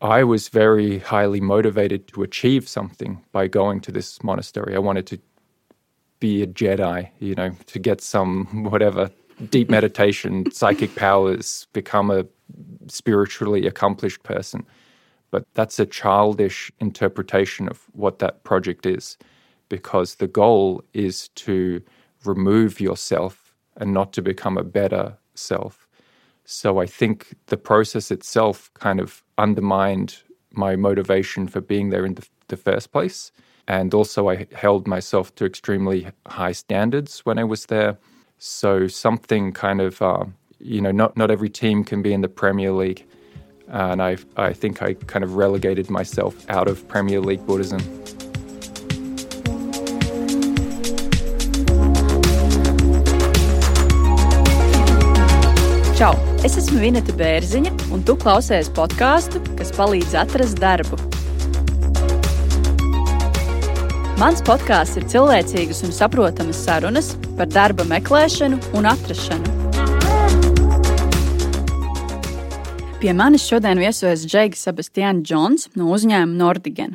I was very highly motivated to achieve something by going to this monastery. I wanted to be a Jedi, you know, to get some whatever deep meditation, psychic powers, become a spiritually accomplished person. But that's a childish interpretation of what that project is, because the goal is to remove yourself and not to become a better self. So I think the process itself kind of undermined my motivation for being there in the, the first place. And also, I held myself to extremely high standards when I was there. So something kind of, uh, you know, not not every team can be in the Premier League, and I I think I kind of relegated myself out of Premier League Buddhism. Čau! Es esmu Vineta Bērziņa, un tu klausies podkāstu, kas palīdz atrast darbu. Mans podkāsts ir cilvēcīgas un saprotamas sarunas par darba meklēšanu un atrašanu. Pie manis šodien viesojas Džeigs Sebastians Džons no uzņēmuma Nordigen.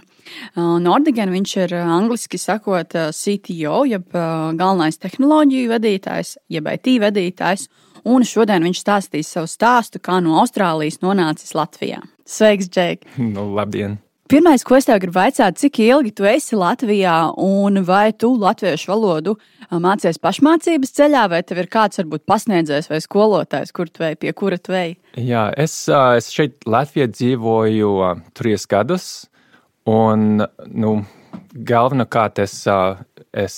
Uh, Nordigen viņš ir uh, angliski sakot uh, CTO, jeb galvenais tehnoloģiju vadītājs, jeb IT vadītājs un šodien viņš stāstīs savu stāstu, kā no Austrālijas nonācis Latvijā. Sveiks, Džek! Nu, labdien! Pirmais, ko es tev gribu jautāt, cik ilgi tu esi Latvijā, un vai tu latviešu valodu mācies pašmācības ceļā, vai tev ir kāds, varbūt, pasniedzējs vai skolotājs, kur tu ej, pie kura tu ej? Jā, es, es šeit Latvijā dzīvoju trīs gadus, un nu, galvenokārt es, es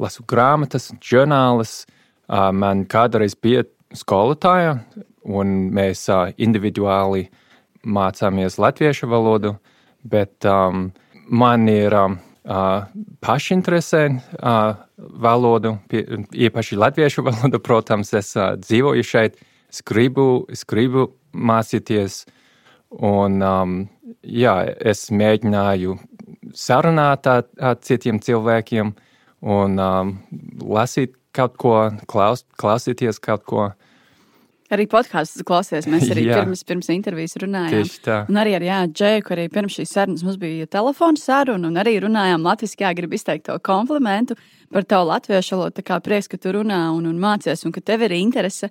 lasu grāmatas, žurnālus, Man kādreiz bija skolotāja, un mēs individuāli mācāmies latviešu valodu, bet um, man ir um, pašinteresē uh, valodu, pie, īpaši latviešu valodu. Protams, es uh, dzīvoju šeit, es gribu, es gribu mācīties, un um, jā, es mēģināju sarunāt ar citiem cilvēkiem un um, lasīt kaut ko, klaus, klausīties kaut ko. Arī podkāstus klausies. Mēs arī pirms, pirms intervijas runājām. Tieši tā. Un arī ar jā, Džeku, arī pirms šīs sarunas mums bija telefona saruna, un arī runājām latviešu. Jā, gribu izteikt to komplimentu par tavu latviešu valodu. Tā kā prieks, ka tu runā un, un mācies, un ka tev ir interese.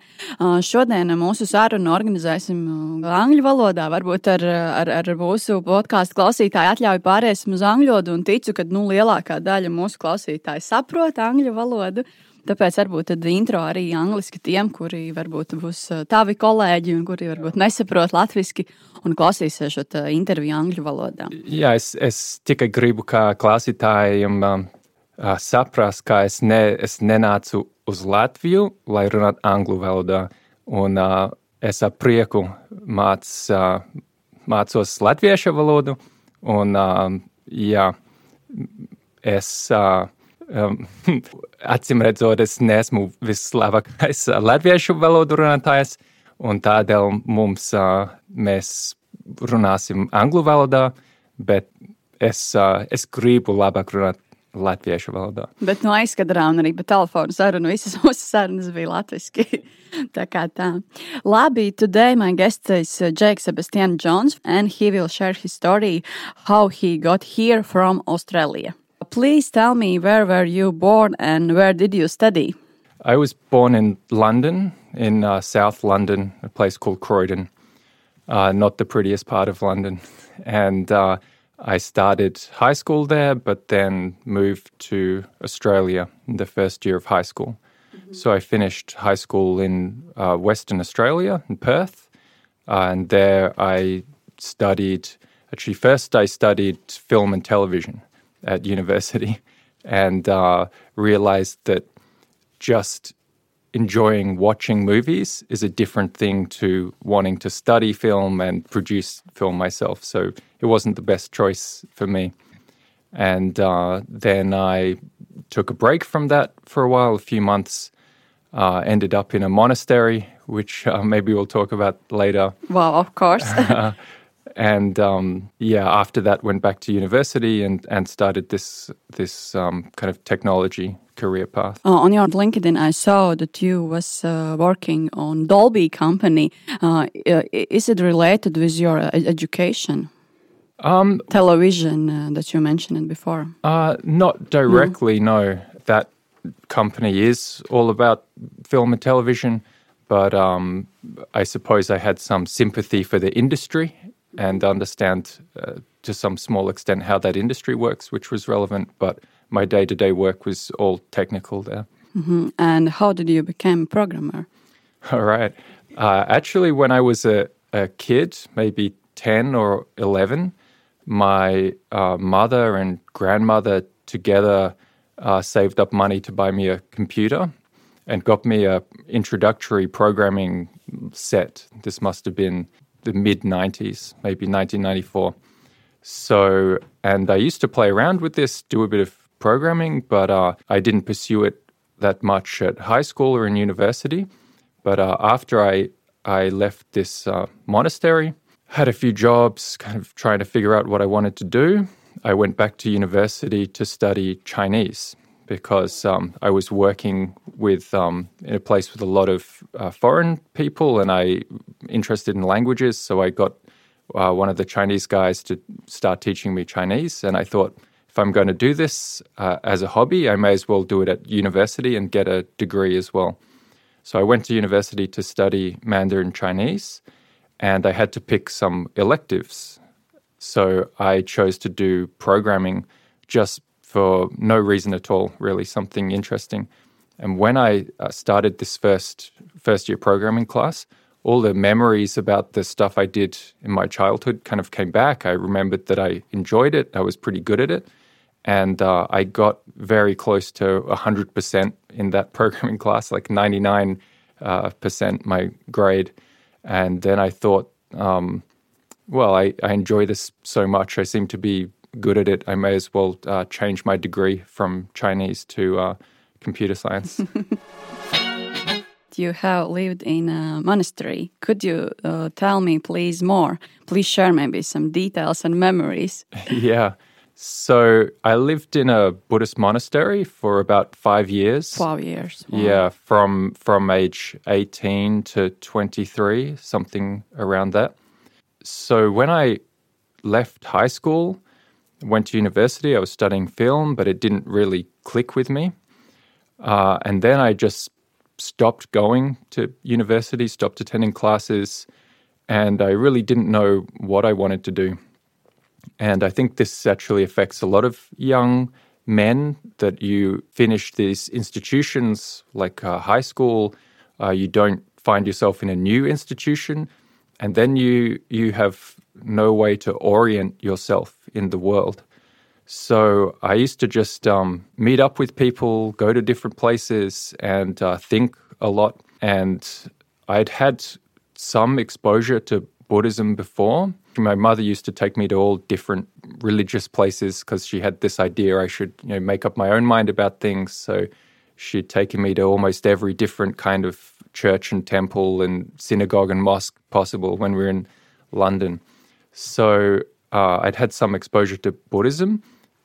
Šodien mūsu sarunu organizēsim angļu valodā. Varbūt ar, ar, ar mūsu podkāstu klausītāju atļauju pāriesim uz angļu valodu, un ticu, ka nu, lielākā daļa mūsu klausītāju saprot angļu valodu. Tāpēc varbūt intro arī angliski tiem, kuri varbūt būs tavi kolēģi un kuri varbūt nesaprot latviešu un klausīsies šo interviju angļu valodā. Jā, es, es tikai gribu, kā klausītājiem uh, saprast, ka es, ne, es nenācu uz Latviju, lai runātu angļu valodā. Un uh, es ar prieku māc, uh, mācos latviešu valodu. Un, uh, jā, es. Uh, Um, acīm redzot, es neesmu vislabākais latviešu valodu runātājs, un tādēļ mums uh, mēs runāsim angļu valodā, bet es, uh, es gribu labāk runāt latviešu valodā. Bet no aizkadrā un arī pa telefonu sarunu visas mūsu sarunas bija latviski. tā kā tā. Labi, today my guest is Jake Sebastian Jones and he will share his story how he got here from Australia. Please tell me where were you born and where did you study? I was born in London, in uh, South London, a place called Croydon, uh, not the prettiest part of London. And uh, I started high school there, but then moved to Australia in the first year of high school. Mm-hmm. So I finished high school in uh, Western Australia, in Perth. Uh, and there I studied, actually, first I studied film and television at university and uh, realized that just enjoying watching movies is a different thing to wanting to study film and produce film myself. So it wasn't the best choice for me. And uh, then I took a break from that for a while, a few months. Uh, ended up in a monastery, which uh, maybe we'll talk about later. Well, of course. and um, yeah, after that, went back to university and, and started this this um, kind of technology career path. Uh, on your LinkedIn, I saw that you was uh, working on Dolby company. Uh, is it related with your uh, education? Um, Television uh, that you mentioned before. Uh, not directly, no. no. That company is all about film and television, but um, I suppose I had some sympathy for the industry and understand uh, to some small extent how that industry works, which was relevant. But my day to day work was all technical there. Mm-hmm. And how did you become a programmer? All right. Uh, actually, when I was a, a, kid, maybe 10 or 11, my uh, mother and grandmother together uh, saved up money to buy me a computer and got me a introductory programming set. This must have been the mid 90s, maybe 1994. So, and I used to play around with this, do a bit of programming, but uh, I didn't pursue it that much at high school or in university. But uh, after I, I left this uh, monastery, had a few jobs, kind of trying to figure out what I wanted to do. I went back to university to study Chinese because um, I was working with um, in a place with a lot of uh, foreign people, and I interested in languages. So I got uh, one of the Chinese guys to start teaching me Chinese, and I thought if I'm going to do this uh, as a hobby, I may as well do it at university and get a degree as well. So I went to university to study Mandarin Chinese, and I had to pick some electives. So I chose to do programming just for no reason at all, really, something interesting. And when I uh, started this first first year programming class, all the memories about the stuff I did in my childhood kind of came back. I remembered that I enjoyed it. I was pretty good at it. And uh, I got very close to 100% in that programming class, like 99 uh, percent my grade. And then I thought, um, well, I, I enjoy this so much. I seem to be good at it, I may as well uh, change my degree from Chinese to uh, computer science. you have lived in a monastery. Could you uh, tell me, please, more? Please share maybe some details and memories. yeah. So I lived in a Buddhist monastery for about five years. Five years. Wow. Yeah, from from age eighteen to twenty three, something around that. So when I left high school, went to university. I was studying film, but it didn't really click with me. Uh, and then I just stopped going to university, stopped attending classes, and I really didn't know what I wanted to do. And I think this actually affects a lot of young men that you finish these institutions like uh, high school, uh, you don't find yourself in a new institution, and then you you have no way to orient yourself in the world. So I used to just um, meet up with people, go to different places, and uh, think a lot. And I'd had some exposure to Buddhism before. My mother used to take me to all different religious places because she had this idea I should, you know, make up my own mind about things. So she'd taken me to almost every different kind of church and temple and synagogue and mosque possible when we were in London. So uh, I'd had some exposure to Buddhism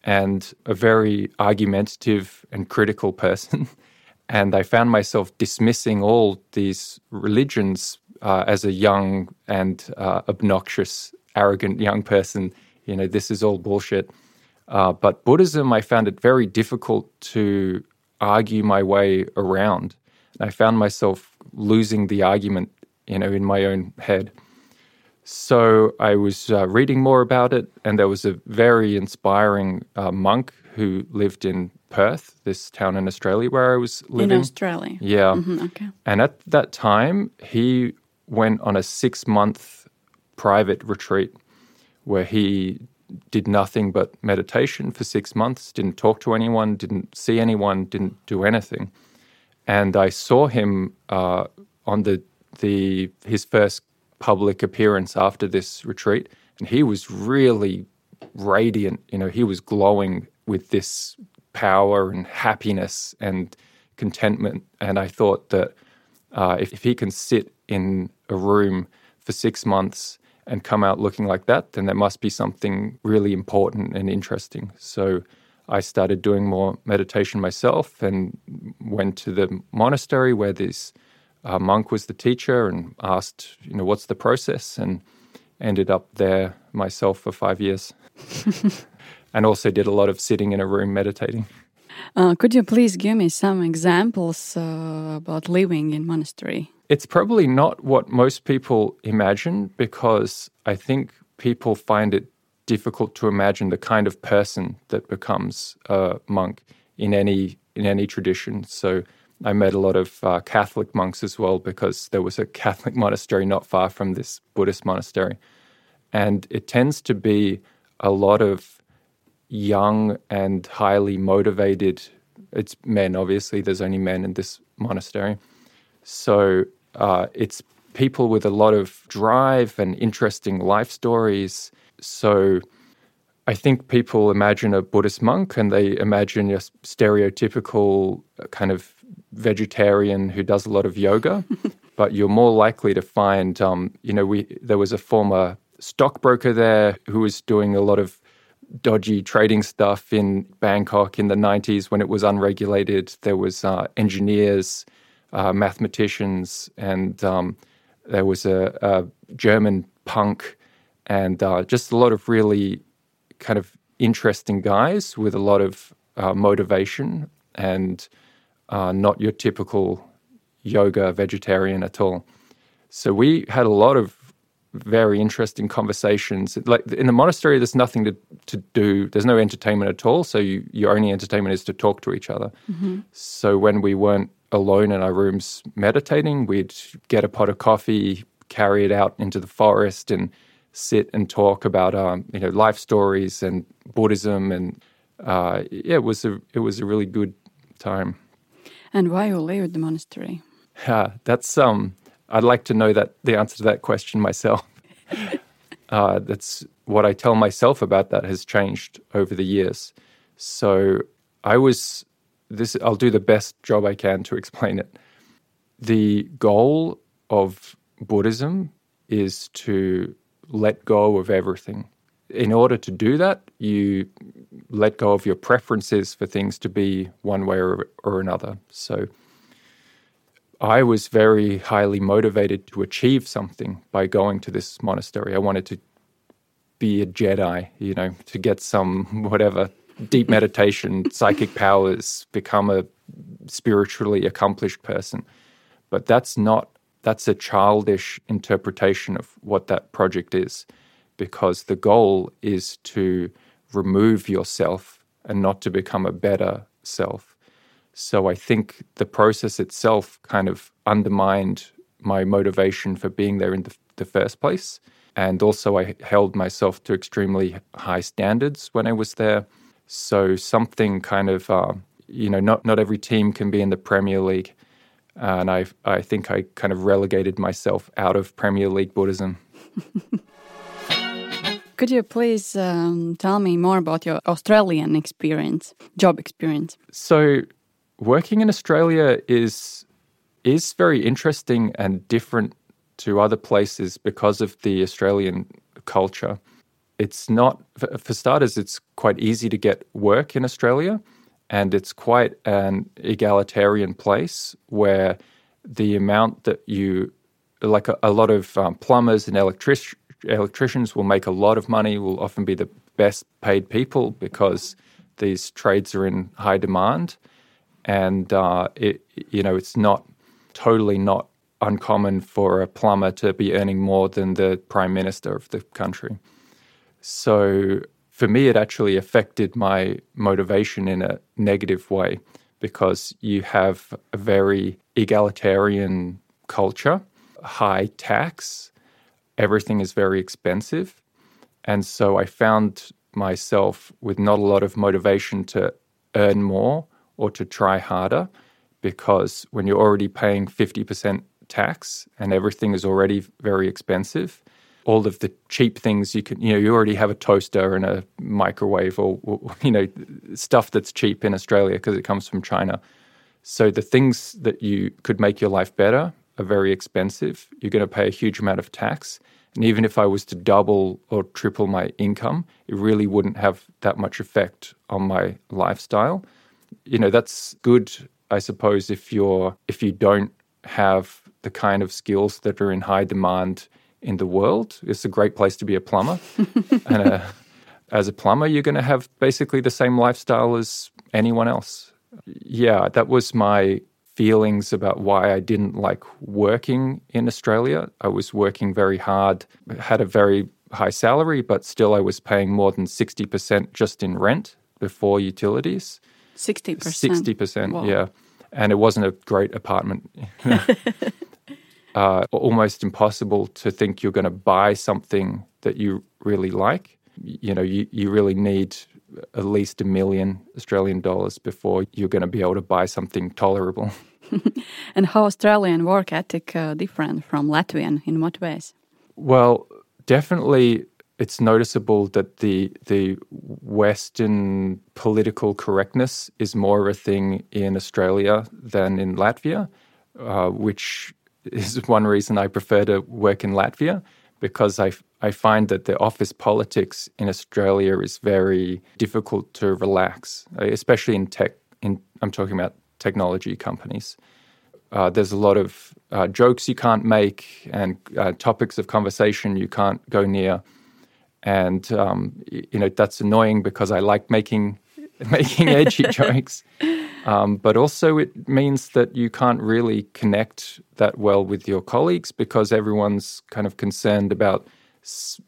and a very argumentative and critical person. and I found myself dismissing all these religions uh, as a young and uh, obnoxious, arrogant young person. You know, this is all bullshit. Uh, but Buddhism, I found it very difficult to argue my way around. I found myself losing the argument, you know, in my own head. So I was uh, reading more about it, and there was a very inspiring uh, monk who lived in Perth, this town in Australia where I was living. In Australia? Yeah. Mm-hmm, okay. And at that time, he went on a six month private retreat where he did nothing but meditation for six months, didn't talk to anyone, didn't see anyone, didn't do anything. And I saw him uh, on the the his first public appearance after this retreat, and he was really radiant. You know, he was glowing with this power and happiness and contentment. And I thought that uh, if, if he can sit in a room for six months and come out looking like that, then there must be something really important and interesting. So I started doing more meditation myself and went to the monastery where this uh, monk was the teacher and asked, you know, what's the process? And ended up there myself for five years. and also did a lot of sitting in a room meditating. Uh, could you please give me some examples uh, about living in monastery? It's probably not what most people imagine because I think people find it difficult to imagine the kind of person that becomes a monk in any in any tradition. So I met a lot of uh, Catholic monks as well because there was a Catholic monastery not far from this Buddhist monastery, and it tends to be a lot of young and highly motivated. It's men, obviously. There's only men in this monastery, so uh, it's people with a lot of drive and interesting life stories. So I think people imagine a Buddhist monk and they imagine a stereotypical uh, kind of vegetarian who does a lot of yoga. but you're more likely to find, um, you know, we there was a former stockbroker there who was doing a lot of dodgy trading stuff in Bangkok in the 90s when it was unregulated. There was uh, engineers, uh, mathematicians, and um, there was a, a, German punk, and uh, just a lot of really kind of interesting guys with a lot of uh, motivation and uh, not your typical yoga vegetarian at all. So we had a lot of very interesting conversations. Like in the monastery, there's nothing to, to do. There's no entertainment at all. So you, your only entertainment is to talk to each other. Mm-hmm. So when we weren't alone in our rooms meditating, we'd get a pot of coffee, carry it out into the forest, and sit and talk about um, you know life stories and Buddhism. And uh, yeah, it was a it was a really good time. And why you leave the monastery? Yeah, that's um I'd like to know that the answer to that question myself. uh, that's what I tell myself about that has changed over the years. So I was this. I'll do the best job I can to explain it. The goal of Buddhism is to let go of everything. In order to do that, you let go of your preferences for things to be one way or, or another. So I was very highly motivated to achieve something by going to this monastery. I wanted to be a Jedi, you know, to get some whatever deep meditation, psychic powers, become a spiritually accomplished person. But that's not, that's a childish interpretation of what that project is, because the goal is to remove yourself and not to become a better self. So I think the process itself kind of undermined my motivation for being there in the, the first place. And also, I held myself to extremely high standards when I was there. So something kind of, uh, you know, not not every team can be in the Premier League, and I I think I kind of relegated myself out of Premier League Buddhism. Could you please um, tell me more about your Australian experience, job experience? So working in Australia is is very interesting and different to other places because of the Australian culture. It's not for starters it's quite easy to get work in Australia and it's quite an egalitarian place where the amount that you like a, a lot of um, plumbers and electric, electricians will make a lot of money will often be the best paid people because these trades are in high demand and uh, it, you know it's not totally not uncommon for a plumber to be earning more than the prime minister of the country. So for me, it actually affected my motivation in a negative way because you have a very egalitarian culture, high tax, everything is very expensive. And so I found myself with not a lot of motivation to earn more or to try harder because when you're already paying 50% tax and everything is already very expensive, all of the cheap things you can, you know, you already have a toaster and a microwave or, or you know, stuff that's cheap in Australia because it comes from China. So the things that you could make your life better are very expensive. You're going to pay a huge amount of tax. And even if I was to double or triple my income, it really wouldn't have that much effect on my lifestyle. You know, that's good, I suppose, if you're if you don't have the kind of skills that are in high demand in the world. It's a great place to be a plumber. and a, uh, as a plumber, you're going to have basically the same lifestyle as anyone else. Yeah, that was my feelings about why I didn't like working in Australia. I was working very hard, had a very high salary, but still I was paying more than 60% just in rent before utilities. 60%? 60%, yeah. And it wasn't a great apartment. uh, almost impossible to think you're going to buy something that you really like. You know, you, you really need at least a million Australian dollars before you're going to be able to buy something tolerable. and how Australian work ethic uh, different from Latvian in what ways? Well, definitely it's noticeable that the the Western political correctness is more of a thing in Australia than in Latvia, uh, which is one reason I prefer to work in Latvia because I, I find that the office politics in Australia is very difficult to relax, especially in tech. In I'm talking about technology companies. Uh, there's a lot of uh, jokes you can't make and uh, topics of conversation you can't go near, and um, you know that's annoying because I like making making edgy jokes. Um, but also, it means that you can't really connect that well with your colleagues because everyone's kind of concerned about,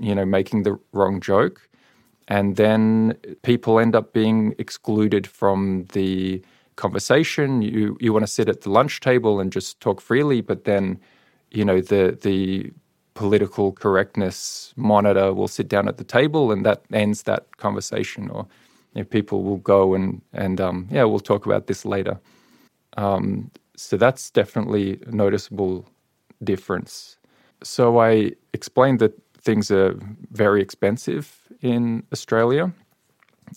you know, making the wrong joke. And then people end up being excluded from the conversation. You you want to sit at the lunch table and just talk freely, but then, you know, the the political correctness monitor will sit down at the table and that ends that conversation or you know, people will go and and um, yeah, we'll talk about this later. Um, so that's definitely a noticeable difference. So I explained that things are very expensive in Australia,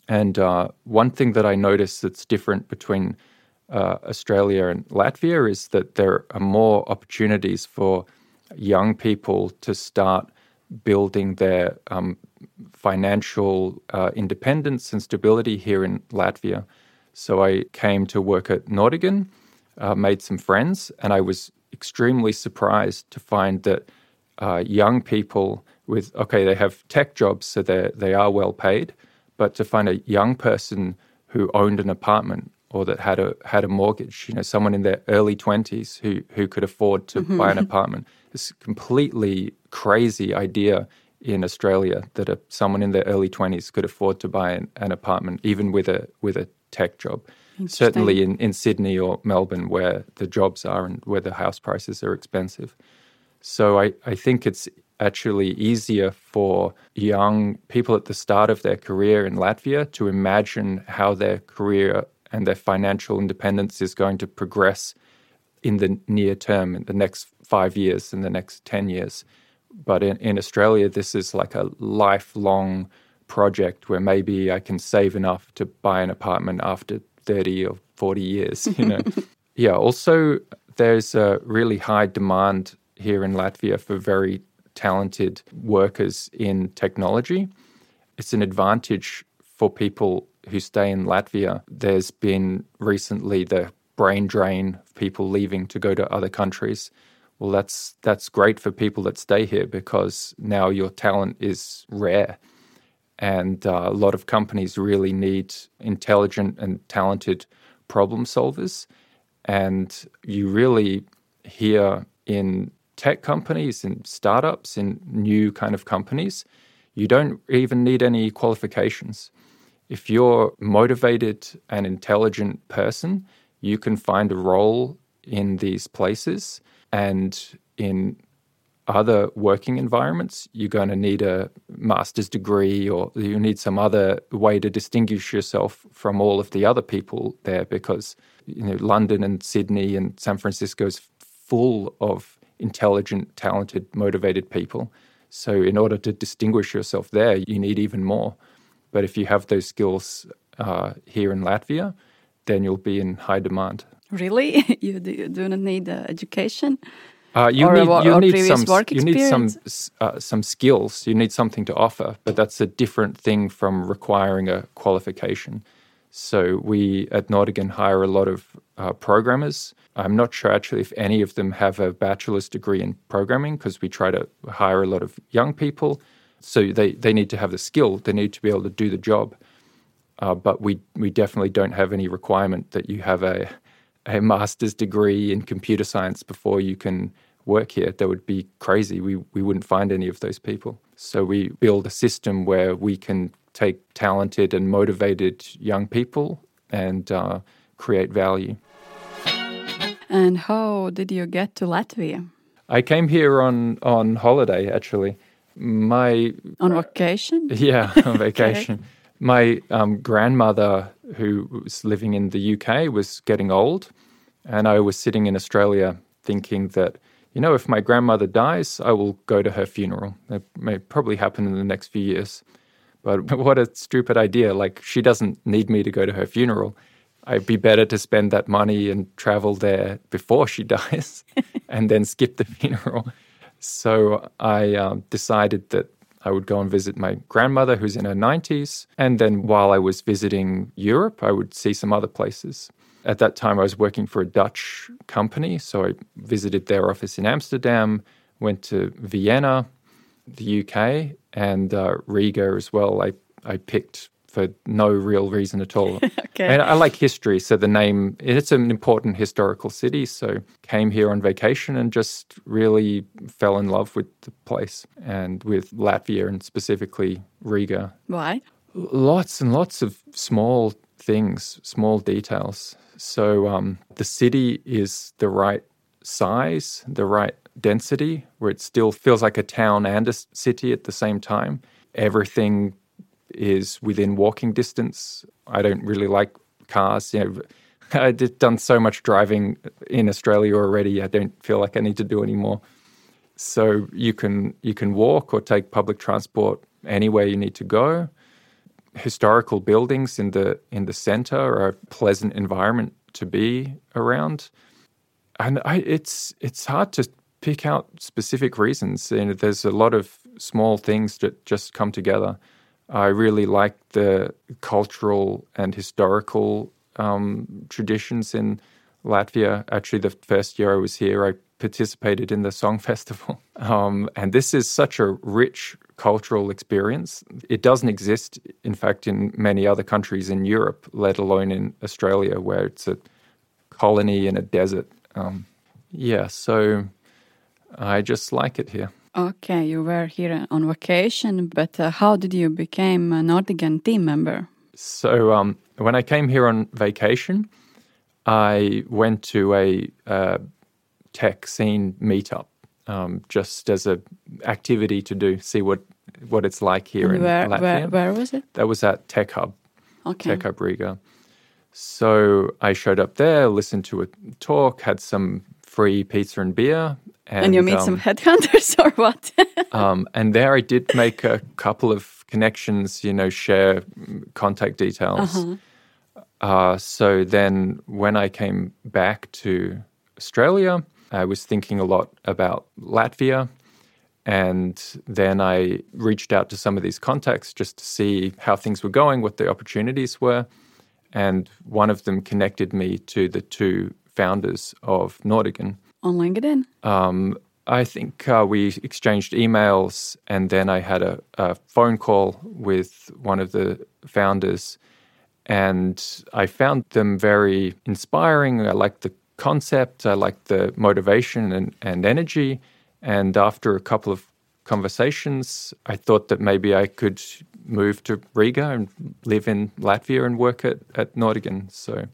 and uh, one thing that I noticed that's different between uh, Australia and Latvia is that there are more opportunities for young people to start building their um, financial uh, independence and stability here in Latvia. So I came to work at Nordigen, uh, made some friends, and I was extremely surprised to find that uh, young people with okay, they have tech jobs, so they they are well paid, but to find a young person who owned an apartment or that had a had a mortgage, you know, someone in their early twenties who who could afford to mm-hmm. buy an apartment, this completely crazy idea in Australia that a, someone in their early 20s could afford to buy an, an apartment, even with a with a tech job. Certainly in, in Sydney or Melbourne, where the jobs are and where the house prices are expensive. So I, I think it's actually easier for young people at the start of their career in Latvia to imagine how their career and their financial independence is going to progress in the near term, in the next five years, in the next 10 years. But in, in Australia, this is like a lifelong project where maybe I can save enough to buy an apartment after 30 or 40 years, you know. yeah, also there's a really high demand here in Latvia for very talented workers in technology. It's an advantage for people who stay in Latvia. There's been recently the brain drain of people leaving to go to other countries well, that's that's great for people that stay here because now your talent is rare, and uh, a lot of companies really need intelligent and talented problem solvers, and you really hear in tech companies and startups in new kind of companies, you don't even need any qualifications. If you're motivated and intelligent person, you can find a role in these places and in other working environments, you're going to need a master's degree or you need some other way to distinguish yourself from all of the other people there because you know London and Sydney and San Francisco is full of intelligent, talented, motivated people. So in order to distinguish yourself there, you need even more. But if you have those skills uh, here in Latvia, then you'll be in high demand. Really? you, do, you do not need uh, education? Uh, you Or need, what- you or need previous some you need some uh, some skills. You need something to offer, but that's a different thing from requiring a qualification. So we at Nordigen hire a lot of uh, programmers. I'm not sure actually if any of them have a bachelor's degree in programming because we try to hire a lot of young people. So they, they need to have the skill. They need to be able to do the job. Uh, but we we definitely don't have any requirement that you have a a master's degree in computer science before you can work here. That would be crazy. We we wouldn't find any of those people. So we build a system where we can take talented and motivated young people and uh, create value. And how did you get to Latvia? I came here on on holiday actually. My On vacation? Yeah, on vacation. My um, grandmother, who was living in the UK, was getting old, and I was sitting in Australia thinking that, you know, if my grandmother dies, I will go to her funeral. That may probably happen in the next few years. But what a stupid idea. Like, she doesn't need me to go to her funeral. I'd be better to spend that money and travel there before she dies and then skip the funeral. So I um, decided that I would go and visit my grandmother, who's in her 90s. And then while I was visiting Europe, I would see some other places. At that time, I was working for a Dutch company. So I visited their office in Amsterdam, went to Vienna, the UK, and uh, Riga as well. I, I picked for no real reason at all. Okay. And I like history, so the name it's an important historical city. So came here on vacation and just really fell in love with the place and with Latvia and specifically Riga. Why? Lots and lots of small things, small details. So um, the city is the right size, the right density, where it still feels like a town and a city at the same time. Everything is within walking distance. I don't really like cars. You know, I've done so much driving in Australia already. I don't feel like I need to do any more. So you can you can walk or take public transport anywhere you need to go. Historical buildings in the in the center are a pleasant environment to be around. And I, it's it's hard to pick out specific reasons. You know, there's a lot of small things that just come together. I really like the cultural and historical um, traditions in Latvia. Actually, the first year I was here, I participated in the song festival. Um, and this is such a rich cultural experience. It doesn't exist, in fact, in many other countries in Europe, let alone in Australia, where it's a colony in a desert. Um, yeah, so I just like it here. Okay, you were here on vacation, but uh, how did you become a Nordigen team member? So um, when I came here on vacation, I went to a uh, tech scene meetup um, just as a activity to do, see what what it's like here And in where, Latvia. where, where was it? That was at Tech Hub, Okay. Tech Hub Riga. So I showed up there, listened to a talk, had some free pizza and beer. And, And you meet um, some headhunters or what? um, and there I did make a couple of connections, you know, share contact details. Uh-huh. Uh, so then when I came back to Australia, I was thinking a lot about Latvia. And then I reached out to some of these contacts just to see how things were going, what the opportunities were. And one of them connected me to the two founders of Nordigen. On LinkedIn? Um, I think uh, we exchanged emails, and then I had a, a phone call with one of the founders, and I found them very inspiring. I liked the concept, I liked the motivation and, and energy. And after a couple of conversations, I thought that maybe I could move to Riga and live in Latvia and work at, at Nordigen. So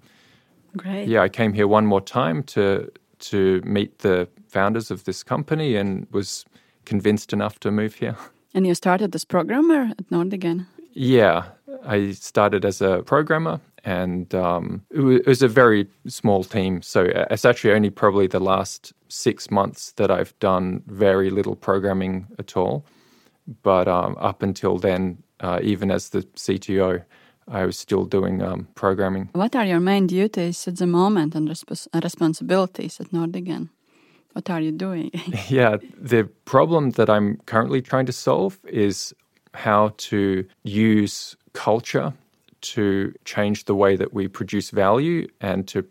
Great. yeah, I came here one more time to to meet the founders of this company and was convinced enough to move here. And you started as a programmer at Nordigen? Yeah, I started as a programmer, and um, it was a very small team. So uh, it's actually only probably the last six months that I've done very little programming at all. But um, up until then, uh, even as the CTO, I was still doing um, programming. What are your main duties at the moment and respons- uh, responsibilities at Nordigen? What are you doing? yeah, the problem that I'm currently trying to solve is how to use culture to change the way that we produce value and to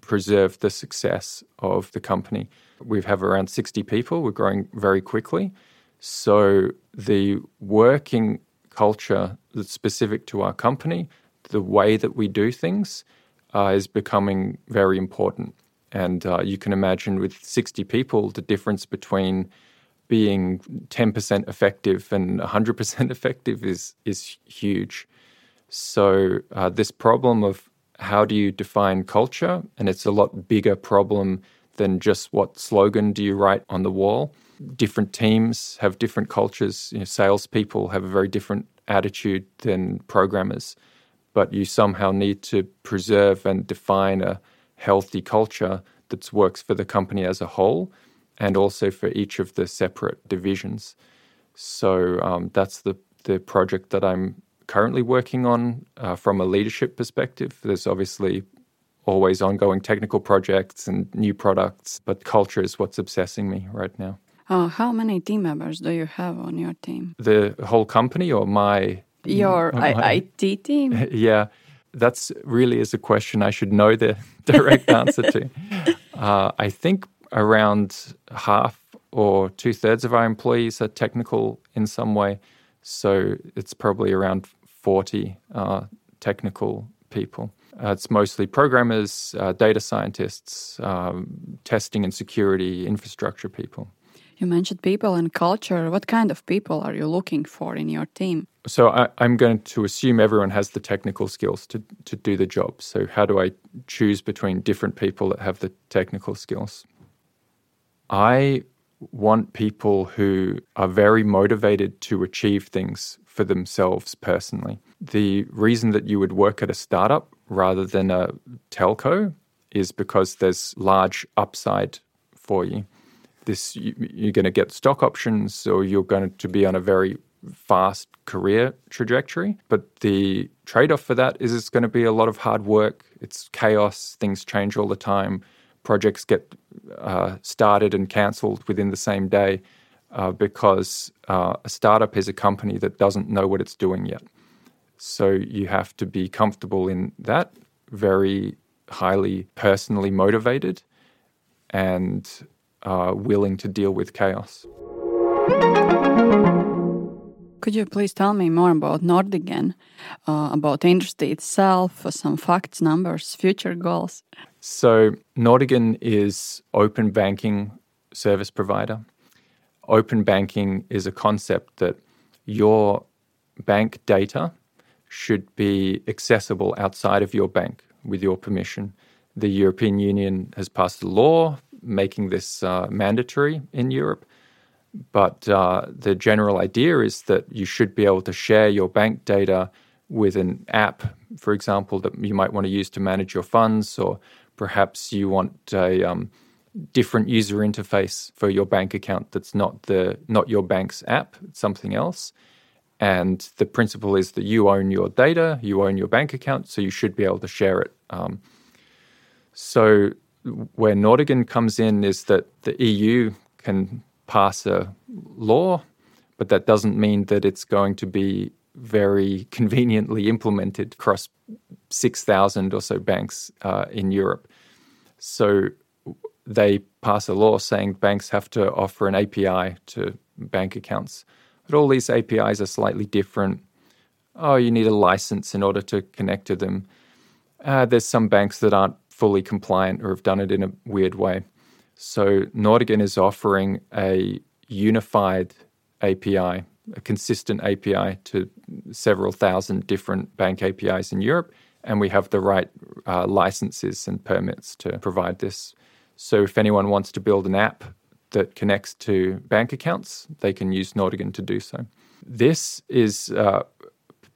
preserve the success of the company. We have around 60 people, we're growing very quickly. So the working culture that's specific to our company, the way that we do things, uh, is becoming very important. And uh, you can imagine with 60 people, the difference between being 10% effective and 100% effective is, is huge. So, uh, this problem of how do you define culture, and it's a lot bigger problem than just what slogan do you write on the wall. Different teams have different cultures. You know, salespeople have a very different attitude than programmers, but you somehow need to preserve and define a healthy culture that works for the company as a whole and also for each of the separate divisions. So um, that's the, the project that I'm currently working on uh, from a leadership perspective. There's obviously always ongoing technical projects and new products, but culture is what's obsessing me right now. Uh, how many team members do you have on your team? The whole company or my your my, IT team? Yeah, that's really is a question I should know the direct answer to. Uh, I think around half or two thirds of our employees are technical in some way. So it's probably around 40 uh, technical people. Uh, it's mostly programmers, uh, data scientists, um, testing and security, infrastructure people. You mentioned people and culture. What kind of people are you looking for in your team? So I, am going to assume everyone has the technical skills to, to do the job. So how do I choose between different people that have the technical skills? I want people who are very motivated to achieve things for themselves personally. The reason that you would work at a startup rather than a telco is because there's large upside for you. This you're going to get stock options or you're going to be on a very fast career trajectory. But the trade off for that is it's going to be a lot of hard work. It's chaos, things change all the time projects get uh, started and cancelled within the same day uh, because uh, a startup is a company that doesn't know what it's doing yet. So you have to be comfortable in that, very highly personally motivated, and uh, willing to deal with chaos. Could you please tell me more about Nordigen, uh, about the industry itself, some facts, numbers, future goals? So, Nordigen is open banking service provider. Open banking is a concept that your bank data should be accessible outside of your bank with your permission. The European Union has passed a law making this uh, mandatory in Europe. But uh, the general idea is that you should be able to share your bank data with an app, for example, that you might want to use to manage your funds, or perhaps you want a um, different user interface for your bank account that's not the not your bank's app, it's something else. And the principle is that you own your data, you own your bank account, so you should be able to share it. Um, so where Nordigen comes in is that the EU can pass a law, but that doesn't mean that it's going to be very conveniently implemented across 6,000 or so banks uh, in Europe. So they pass a law saying banks have to offer an API to bank accounts. But all these APIs are slightly different. Oh, you need a license in order to connect to them. Uh, there's some banks that aren't fully compliant or have done it in a weird way. So Nordigen is offering a unified API, a consistent API to several thousand different bank APIs in Europe, and we have the right uh, licenses and permits to provide this. So if anyone wants to build an app that connects to bank accounts, they can use Nordigen to do so. This is uh,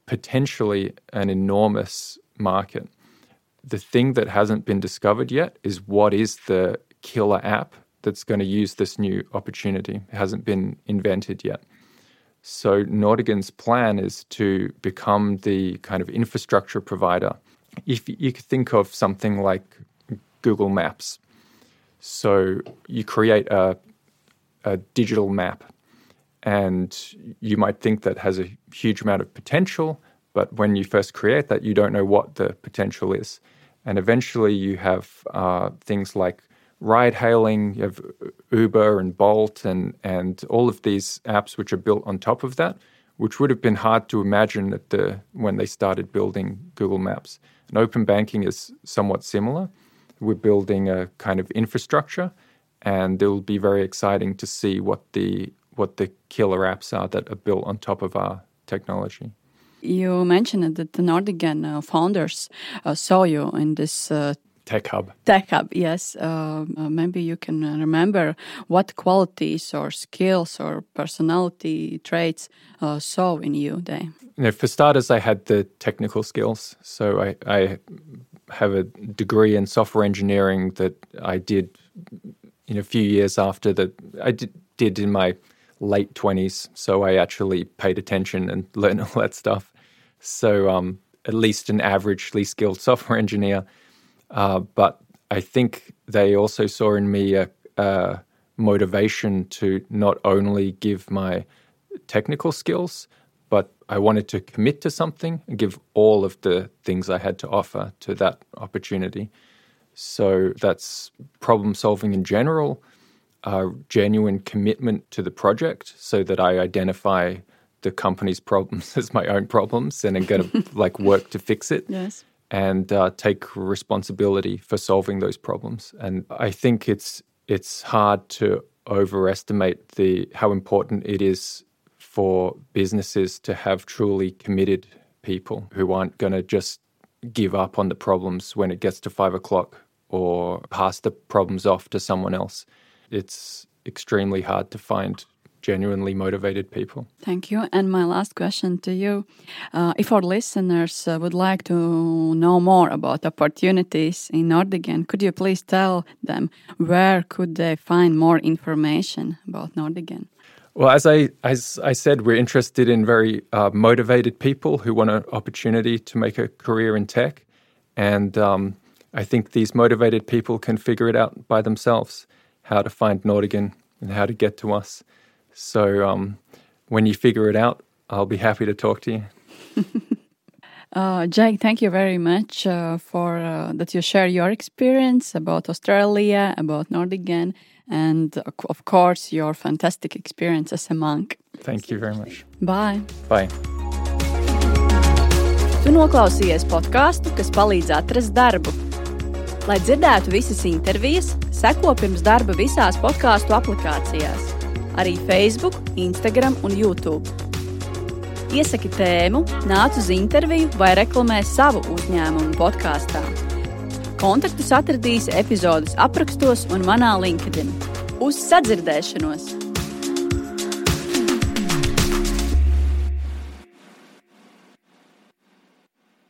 potentially an enormous market. The thing that hasn't been discovered yet is what is the killer app that's going to use this new opportunity. It hasn't been invented yet. So Nordigen's plan is to become the kind of infrastructure provider. If you think of something like Google Maps, So you create a, a digital map, and you might think that has a huge amount of potential, but when you first create that, you don't know what the potential is. And eventually, you have uh, things like ride hailing, you have Uber and Bolt, and, and all of these apps which are built on top of that, which would have been hard to imagine at the, when they started building Google Maps. And open banking is somewhat similar. We're building a kind of infrastructure, and it will be very exciting to see what the what the killer apps are that are built on top of our technology. You mentioned that the Nordigen uh, founders uh, saw you in this uh, Tech Hub. Tech Hub, yes. Uh, uh, maybe you can remember what qualities or skills or personality traits uh, saw in you there. You know, for starters, I had the technical skills. So I, I have a degree in software engineering that I did in a few years after that I did, did in my late 20s. So I actually paid attention and learned all that stuff. So um, at least an averagely skilled software engineer. Uh, but I think they also saw in me a, a, motivation to not only give my technical skills, but I wanted to commit to something and give all of the things I had to offer to that opportunity. So that's problem solving in general, a genuine commitment to the project so that I identify the company's problems as my own problems and I'm going to like work to fix it. Yes and uh, take responsibility for solving those problems. And I think it's it's hard to overestimate the how important it is for businesses to have truly committed people who aren't going to just give up on the problems when it gets to five o'clock or pass the problems off to someone else. It's extremely hard to find genuinely motivated people. Thank you. And my last question to you uh, if our listeners uh, would like to know more about opportunities in Nordigen, could you please tell them where could they find more information about Nordigen? Well, as I as I said, we're interested in very uh, motivated people who want an opportunity to make a career in tech, and um, I think these motivated people can figure it out by themselves how to find Nordigen and how to get to us. So um, when you figure it out, I'll be happy to talk to you. uh, Jake, thank you very much uh, for uh, that you share your experience about Australia, about Nordigen, and uh, of course your fantastic experience as a monk. Thank you very much. Bye. Bye. Tu noklausījies podkāstu, kas palīdz atrast darbu. Lai dzirdētu visas intervijas, seko pirms darba visās podkāstu aplikācijās arī Facebook, Instagram un YouTube. Iesaki tēmu, nāc uz interviju vai reklamē savu uzņēmumu podkāstā. Kontaktus atradīsi epizodes aprakstos un manā LinkedIn. Uz sadzirdēšanos!